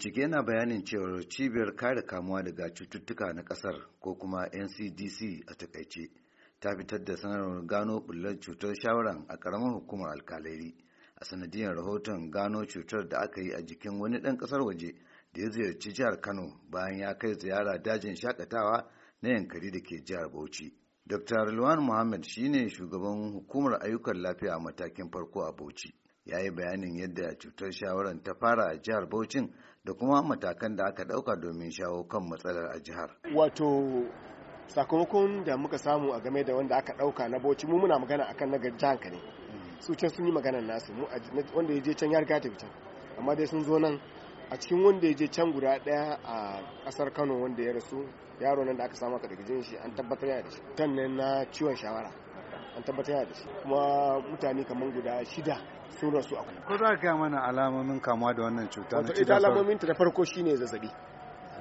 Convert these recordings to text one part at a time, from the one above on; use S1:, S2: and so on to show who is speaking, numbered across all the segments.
S1: Bincike na bayanin cewar cibiyar kare kamuwa daga cututtuka na ƙasar ko kuma NCDC a taƙaice ta fitar da sanarwar gano bullar cutar shawaran a ƙaramin hukumar alkalairi a sanadiyar rahoton gano cutar da aka yi a jikin wani ɗan ƙasar waje da ya ziyarci jihar Kano bayan ya kai ziyara dajin shaƙatawa na yankari da ke jihar Bauchi. Dr. Rilwan Muhammad shine shugaban hukumar ayyukan lafiya a matakin farko a Bauchi. Ya yi bayanin yadda cutar shawarar ta fara a jihar Bauchin da kuma matakan da aka ɗauka domin shawo kan matsalar a jihar.
S2: Wato sakamakon da muka samu a game da wanda aka ɗauka na Bauchi mu muna magana akan na jihar ne. Su can sun yi maganar nasu mu wanda ya je can ya riga ta can. Amma dai sun zo nan a cikin wanda ya je can guda ɗaya a ƙasar Kano wanda ya rasu yaro nan da aka samu aka daga jin shi an tabbatar da shi. Tan na ciwon shawara. An tabbatar da shi. Kuma mutane kamar guda shida sun rasu a
S1: ko za ka mana alamomin kamuwa da wannan cuta
S2: na ita alamomin ta da farko shine zazzaɓi.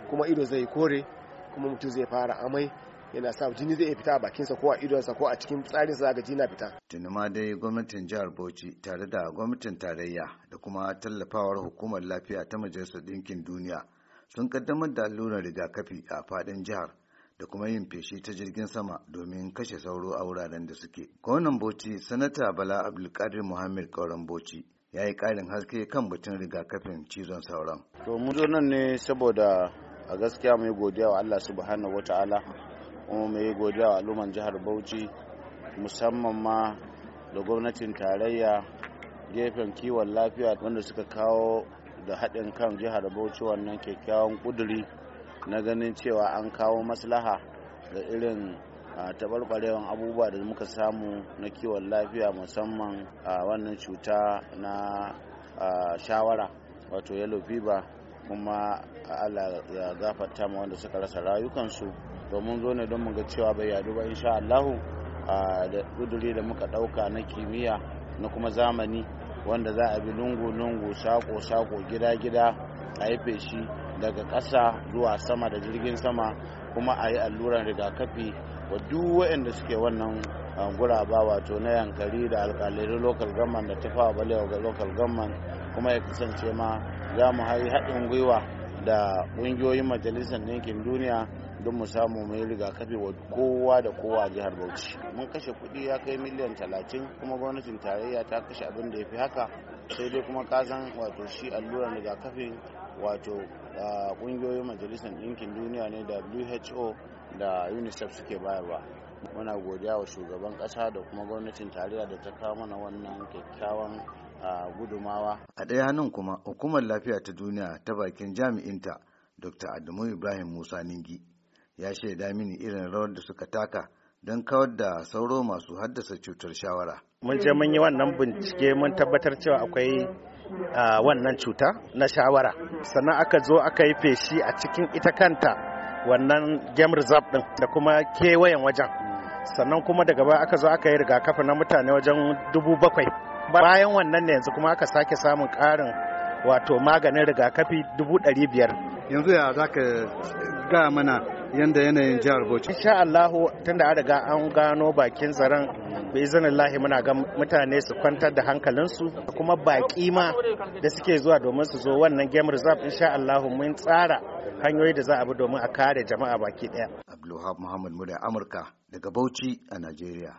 S2: Kuma ido zai kore kuma mutum zai fara amai yana sa jini zai fita a bakinsa ko a idonsa ko a cikin tsarinsa ga jina fita.
S1: Tuni ma dai gwamnatin jihar Bauchi tare da gwamnatin tarayya da kuma tallafawar hukumar lafiya ta Majalisar Ɗinkin Duniya sun kaddamar da allurar rigakafi a faɗin jihar. Da kuma yin feshi ta jirgin sama domin kashe sauro a wuraren da suke. Gwamnan Bauchi, Sanata Bala Abdulkadir Muhammad Kauran Bauchi ya yi ƙarin haske kan batun rigakafin cizon sauron.
S3: To mu zo nan ne saboda a gaskiya mai godiya wa Allah subhanahu wa ta'ala kuma mai godiya wa al'umman jihar Bauchi musamman ma da gwamnatin tarayya gefen kiwon lafiya wanda suka kawo da haɗin kan jihar Bauchi wannan kyakkyawan ƙuduri na ganin cewa an kawo maslaha ga irin taɓarɓarewan abubuwa da muka samu na kiwon lafiya musamman a wannan cuta na shawara wato yellow fever kuma Allah ya gafarta ma wanda suka rasa rayukansu. Domin zo ne don mu ga cewa bai yadu ba insha Allahu da kuduri da muka ɗauka na kimiyya na kuma zamani wanda za a bi lungu-lungu sako-sako gida-gida a yi feshi daga ƙasa zuwa sama da jirgin sama kuma a yi alluran rigakafi wa duk waɗanda suke wannan guraba wato na yankari da alƙalai local government da tafawa balewa ga local government kuma ya kasance ma za mu hayi haɗin gwiwa da ƙungiyoyin majalisar ɗinkin duniya don mu samu mai rigakafi wa kowa da kowa a jihar bauchi. Mun kashe kuɗi ya kai miliyan talatin kuma gwamnatin tarayya ta kashe abin da ya fi haka sai dai kuma kasan wato shi alluran rigakafin wato ƙungiyoyin majalisar ɗinkin duniya ne who da unicef suke bayarwa. Muna godiya wa shugaban ƙasa da kuma gwamnatin tarayya da ta kawo mana wannan kyakkyawan gudumawa.
S1: A ɗaya hannun kuma hukumar lafiya ta duniya ta bakin jami'inta dr adamu ibrahim musa ningi ya shaida mini irin rawar da suka taka don kawar da sauro masu haddasa cutar shawara.
S4: Mun je mun yi wannan bincike mun tabbatar cewa akwai wannan cuta na shawara. Sannan aka zo aka yi feshi a cikin ita kanta wannan game reserve din da kuma kewayen wajen. Sannan kuma daga baya aka zo aka yi rigakafi na mutane wajen dubu bakwai. Bayan wannan ne yanzu kuma aka sake samun ƙarin wato maganin rigakafi dubu ɗari biyar.
S1: Yanzu ya za ka ga mana yanda yanayin jihar bauchi.
S4: Insha Allahu tunda an riga an gano bakin zaren bai izinin lahi muna ga mutane su kwantar da hankalinsu kuma baƙi ma da suke zuwa domin su zo wannan game reserve insha Allahu mun tsara hanyoyi da za a bi domin a kare jama'a baki ɗaya.
S1: Abdulwahab Muhammad Murya Amurka daga Bauchi a Najeriya.